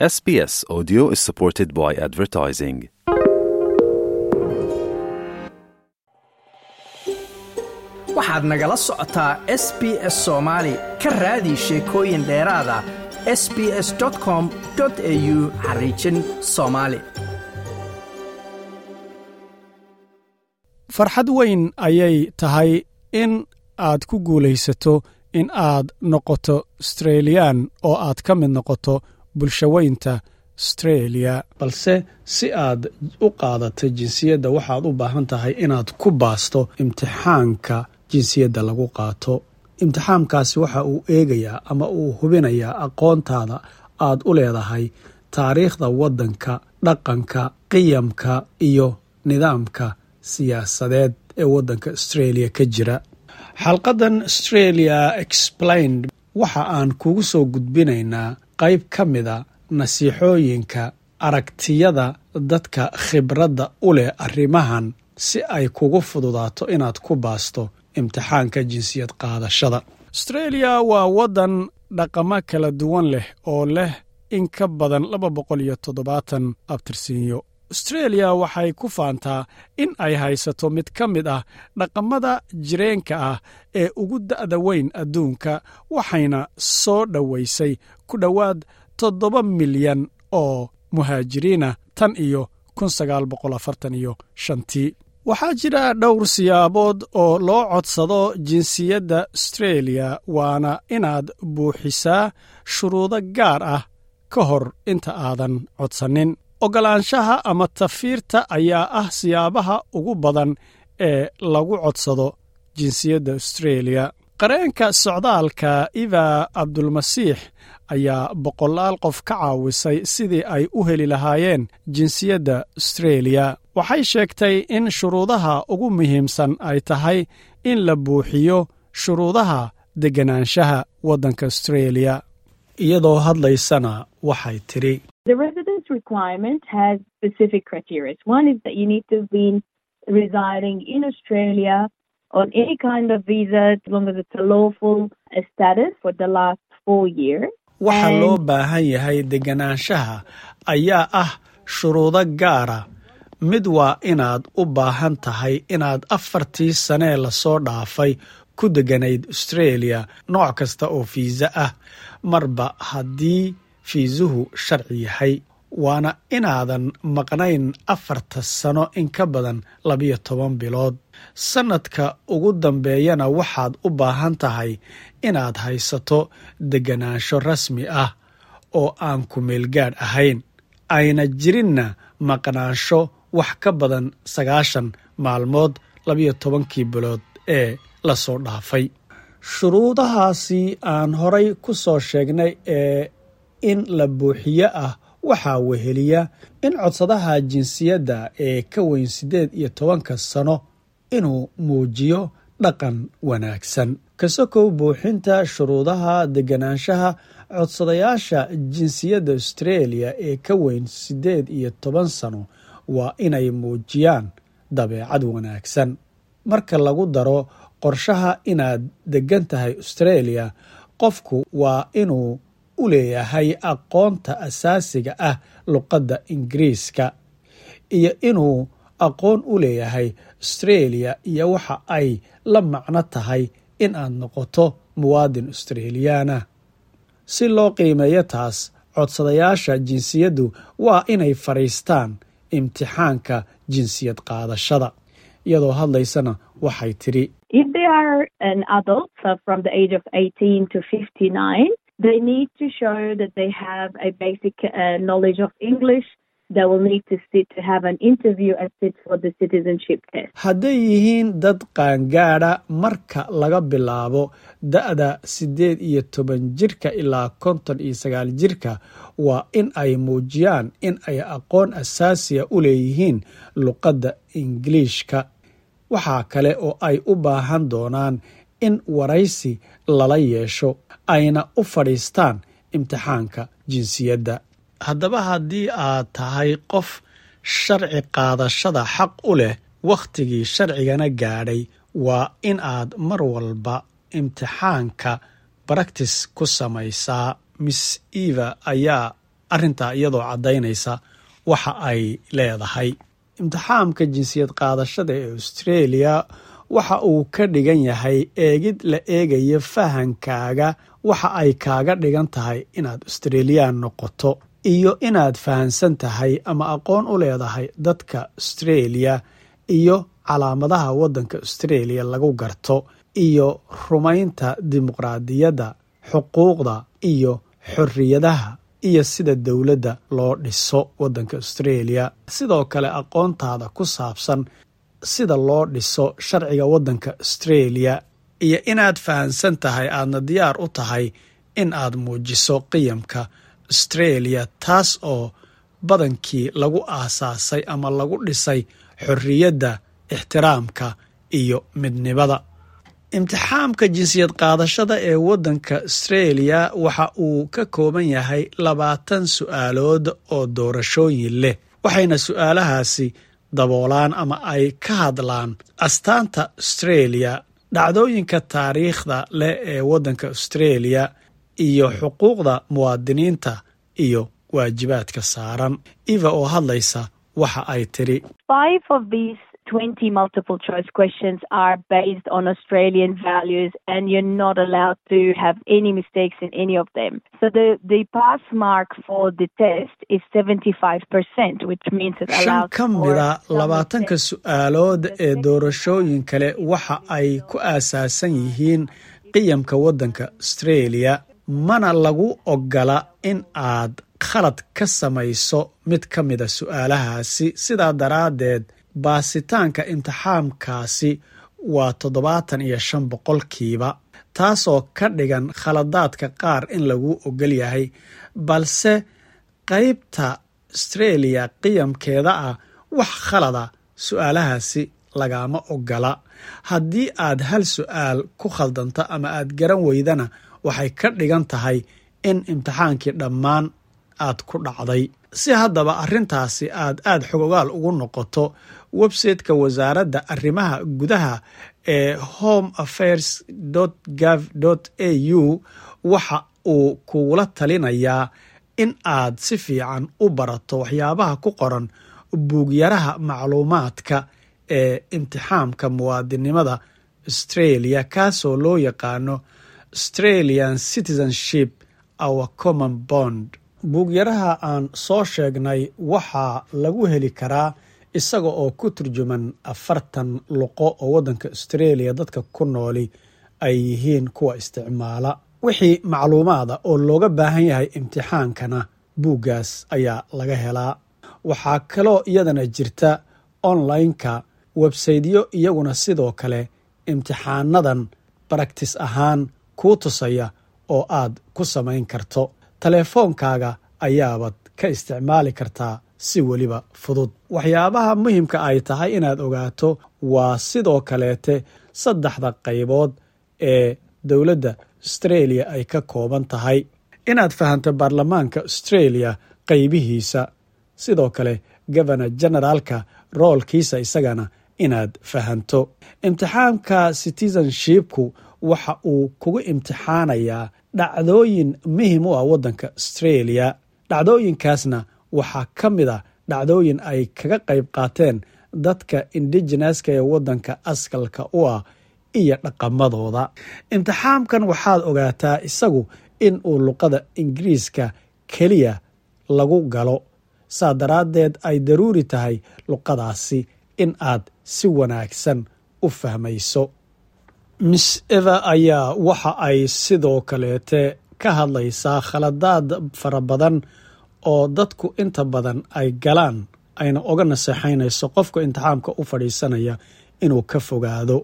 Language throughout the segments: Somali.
SBS Audio is supported by advertising. waxaad nagala socotaa s b s soomaali ka raadi sheekooyin dheeraada s b s com au xariijin soomaali farxad weyn ayay tahay in aad ku guulaysato in aad noqoto australiyan oo aad ka mid noqoto bulshaweynta astreeliya balse si aad u qaadato jinsiyadda waxaad u baahan tahay inaad ku baasto imtixaanka jinsiyadda lagu qaato. Imtixaankaasi waxa uu eegayaa ama uu hubinayaa aqoontaada aad u leedahay taariikhda waddanka dhaqanka qiyamka iyo nidaamka siyaasadeed ee waddanka astreeliya ka jira. Xalqadan australia explained waxa aan kugu soo gudbinaynaa qayb ka mida nasiixooyinka aragtiyada dadka khibradda u leh arrimahan si ay kugu fududaato inaad ku baasto imtixaanka jinsiyad qaadashada. Astreeliya waa waddan dhaqamo kala duwan leh oo leh in ka badan laba boqol iyo toddobaatan abtirsiinyo astreeliya waxay ku faantaa in ay haysato mid ka mid ah dhaqamada jireenka ah ee ugu da'da weyn adduunka waxayna soo dhowaysay ku dhowaad toddoba milyan oo muhaajiriina tan iyo waxaa jira dhowr siyaabood oo loo codsado jinsiyadda astreeliya waana inaad buuxisaa shuruudo gaar ah ka hor inta aadan codsanin oggolaanshaha ama tafiirta ayaa ah siyaabaha ugu badan ee lagu codsado jinsiyadda astreeliya qareenka socdaalka iva cabdulmasiix ayaa boqolaal qof ka caawisay sidii ay u heli lahaayeen jinsiyadda astreeliya waxay sheegtay in shuruudaha ugu muhiimsan ay tahay in la buuxiyo shuruudaha degganaanshaha waddanka astreeliya iyadoo hadlaysana waxay tidhi The residence requirement has specific criteria. One is that you need to have been residing in Australia on any kind of visa as long as it's a lawful status for the last four years. waxa loo baahan yahay degganaanshaha ayaa ah shuruudo gaara mid waa inaad u baahan tahay inaad afartii sanee la soo dhaafay ku degganayd astreeliya nooc kasta oo fiisa ah marba haddii fiisuhu sharci yahay waana inaadan maqnayn afarta sano in ka badan labiyo toban bilood. Sannadka ugu dambeeyana waxaad u baahan tahay inaad haysato degganaansho rasmi ah oo aan ku meelgaadh ahayn. Ayna jirinna maqnaansho wax ka badan sagaashan maalmood labiyo tobankii bilood ee la soo dhaafay. Shuruudahaasi aan horay ku soo sheegnay ee in la buuxiyo ah waxaa weheliya in codsadaha jinsiyadda ee ka weyn siddeed iyo tobanka sano inuu muujiyo dhaqan wanaagsan. Kasokow buuxinta shuruudaha degganaanshaha codsadayaasha jinsiyadda astreeliya ee ka weyn siddeed iyo toban sano waa inay muujiyaan dabeecad wanaagsan. Marka lagu daro qorshaha inaad deggan tahay astreeliya qofku waa inuu u leeyahay aqoonta asaasiga ah luqadda ingiriiska iyo inuu aqoon u leeyahay astreeliya iyo waxa ay la macno tahay in aad noqoto muwaadin astreeliyaana si loo qiimeeyo taas codsadayaasha jinsiyaddu waa inay fadhiistaan imtixaanka jinsiyad qaadashada iyadoo hadlaysana waxay tidhi they are an adult, so from the age of 18 to 59, they need to show that they have a basic uh, knowledge of English. They will need to sit to have an interview and sit for the citizenship test. hadday yihiin dad qaangaadha marka laga bilaabo da'da siddeed iyo toban jirka ilaa konton iyo sagaal jirka waa in ay muujiyaan in ay aqoon asaasiya u leeyihiin luqadda ingiliishka waxaa kale oo ay u baahan doonaan in waraysi lala yeesho ayna u fadhiistaan imtixaanka jinsiyadda. Haddaba haddii aad tahay qof sharci qaadashada xaq u leh wakhtigii sharcigana gaadhay waa in aad mar walba imtixaanka baraktis ku samaysaa. Miss eva ayaa arrintaa iyadoo caddaynaysa waxa ay leedahay. Imtixaamka jinsiyad qaadashada ee australia waxa uu ka dhigan yahay eegid la eegayo fahankaaga waxa ay kaaga dhigan tahay inaad australiyaan noqoto iyo inaad fahansan tahay ama aqoon u leedahay dadka australia iyo calaamadaha waddanka australia lagu garto iyo rumaynta dimuqraadiyadda xuquuqda iyo xorriyadaha iyo sida dowladda loo dhiso waddanka australia. Sidoo kale aqoontaada ku saabsan sida loo dhiso sharciga waddanka australia iyo inaad fahansan tahay aadna diyaar u tahay in aad muujiso qiyamka australia taas oo badankii lagu aasaasay ama lagu dhisay xorriyadda ixtiraamka iyo midnimada. Imtixaamka jinsiyad qaadashada ee waddanka australia waxa uu ka kooban yahay labaatan su'aalood oo doorashooyin leh waxayna su'aalahaasi daboolaan ama ay ka hadlaan astaanta australia dhacdooyinka taariikhda leh ee waddanka australia iyo xuquuqda muwaadiniinta iyo waajibaadka saaran. Eva oo hadlaysa waxa ay tiri 20 multiple choice questions are based on Australian values and you're not allowed to have any mistakes in any of them. So the, the pass mark for the test is 75%, which means it allows ka mida labaatanka su'aalood ee doorashooyin kale waxa ay ku aasaasan yihiin qiyamka waddanka australia mana lagu ogola in aad khalad ka samayso mid ka mida su'aalahaasi sidaa daraaddeed baasitaanka imtixaamkaasi waa toddobaatan iyo shan boqolkiiba taasoo ka dhigan khaladaadka qaar in lagu ogol yahay balse qaybta australia qiyamkeeda ah wax khalada su'aalahaasi lagama ogola haddii aad hal su'aal ku khaldanta ama aad garan weydana waxay ka dhigan tahay in imtixaankii dhammaan aad ku dhacday. Si haddaba arrintaasi aad aad xogogaal ugu noqoto websiteka wasaaradda arrimaha gudaha ee home affairs gov au waxa uu kugula talinayaa in aad si fiican u barato waxyaabaha ku qoran buugyaraha macluumaadka ee imtixaamka muwaadinimada australia kaasoo loo yaqaano australian citizenship our common bond buugyaraha aan soo sheegnay waxaa lagu heli karaa isaga oo ku turjuman afartan luqo oo waddanka australia dadka ku nooli ay yihiin kuwa isticmaala. Wixii macluumaada oo looga baahan yahay imtixaankana buuggaas ayaa laga helaa. Waxaa kaloo iyadana jirta online-ka websaytyo iyaguna sidoo kale imtixaanadan baraktis ahaan kuu tusaya oo aad ku samayn karto taleefoonkaaga ayaabaad ka isticmaali kartaa si weliba fudud. Waxyaabaha muhimka ay tahay inaad ogaato waa sidoo kaleete saddexda qaybood ee dowladda australia ay ka kooban tahay. Inaad fahanto baarlamaanka australia qaybihiisa sidoo kale governor generaalka roolkiisa isagana inaad fahanto. Imtixaamka citizenshipku waxa uu kugu imtixaanayaa dhacdooyin muhiim u ah waddanka australia. Dhacdooyinkaasna waxaa ka mid a dhacdooyin ay kaga qayb qaateen dadka indigeneska ee waddanka askalka u ah iyo dhaqamadooda. Imtixaamkan waxaad ogaataa isagu in uu luqada ingiriiska keliya lagu galo. Saa daraaddeed ay daruuri tahay luqadaasi in aad si wanaagsan u fahmayso miss eva ayaa waxa ay sidoo kaleete ka hadlaysaa khaladaad fara badan oo dadku inta badan ay galaan. Ayna oga naseexaynayso qofka imtixaamka u fadhiisanaya inuu ka fogaado.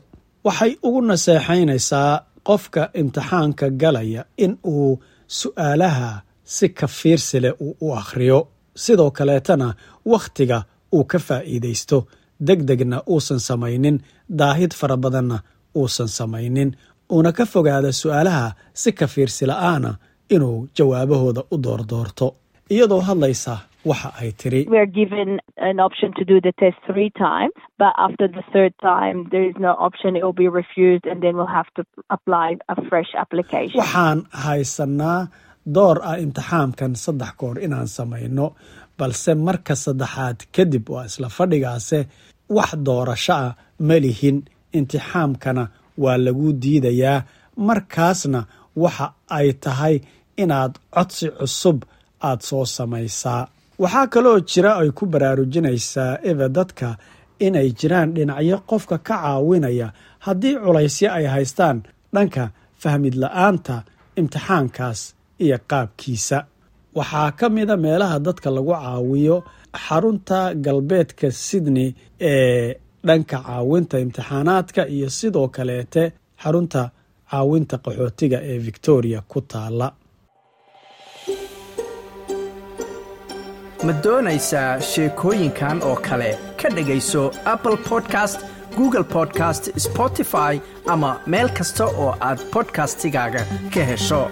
Waxay ugu naseexaynaysaa qofka imtixaanka galaya in uu su'aalaha si ka fiirsi leh uu u akhriyo. Sidoo kaleetana wakhtiga uu ka faa'iidaysto. Deg degna uusan samaynin. Daahid fara badanna uusan samaynin uuna ka fogaada su'aalaha si ka fiirsi la'aana inuu jawaabahooda u doordoorto iyadoo hadlaysa waxa ay tiri We're given an option to do the test three times, but after the third time, there is no option. It will be refused, and then we'll have to apply a fresh application. waxaan haysanaa door ah imtixaamkan saddex goor inaan samayno balse marka saddexaad kadib waa isla fadhigaase wax doorasho ah ma lihin imtixaamkana waa lagu diidayaa. Markaasna waxa ay tahay inaad codsi cusub aad soo samaysaa. Waxaa kaloo jira ay ku baraarujinaysaa eva dadka inay jiraan dhinacyo qofka ka caawinaya haddii culaysyo ay haystaan. Dhanka fahmid la'aanta imtixaankaas iyo qaabkiisa. Waxaa ka mida meelaha dadka lagu caawiyo xarunta galbeedka sydney ee dhanka caawinta imtixaanaadka iyo sidoo kaleete xarunta caawinta qaxootiga ee victoria ku taala ma doonaysaa sheekooyinkan oo kale? Ka dhegayso apple podcast google podcast spotify ama meel kasta oo aad bodkastigaaga ka hesho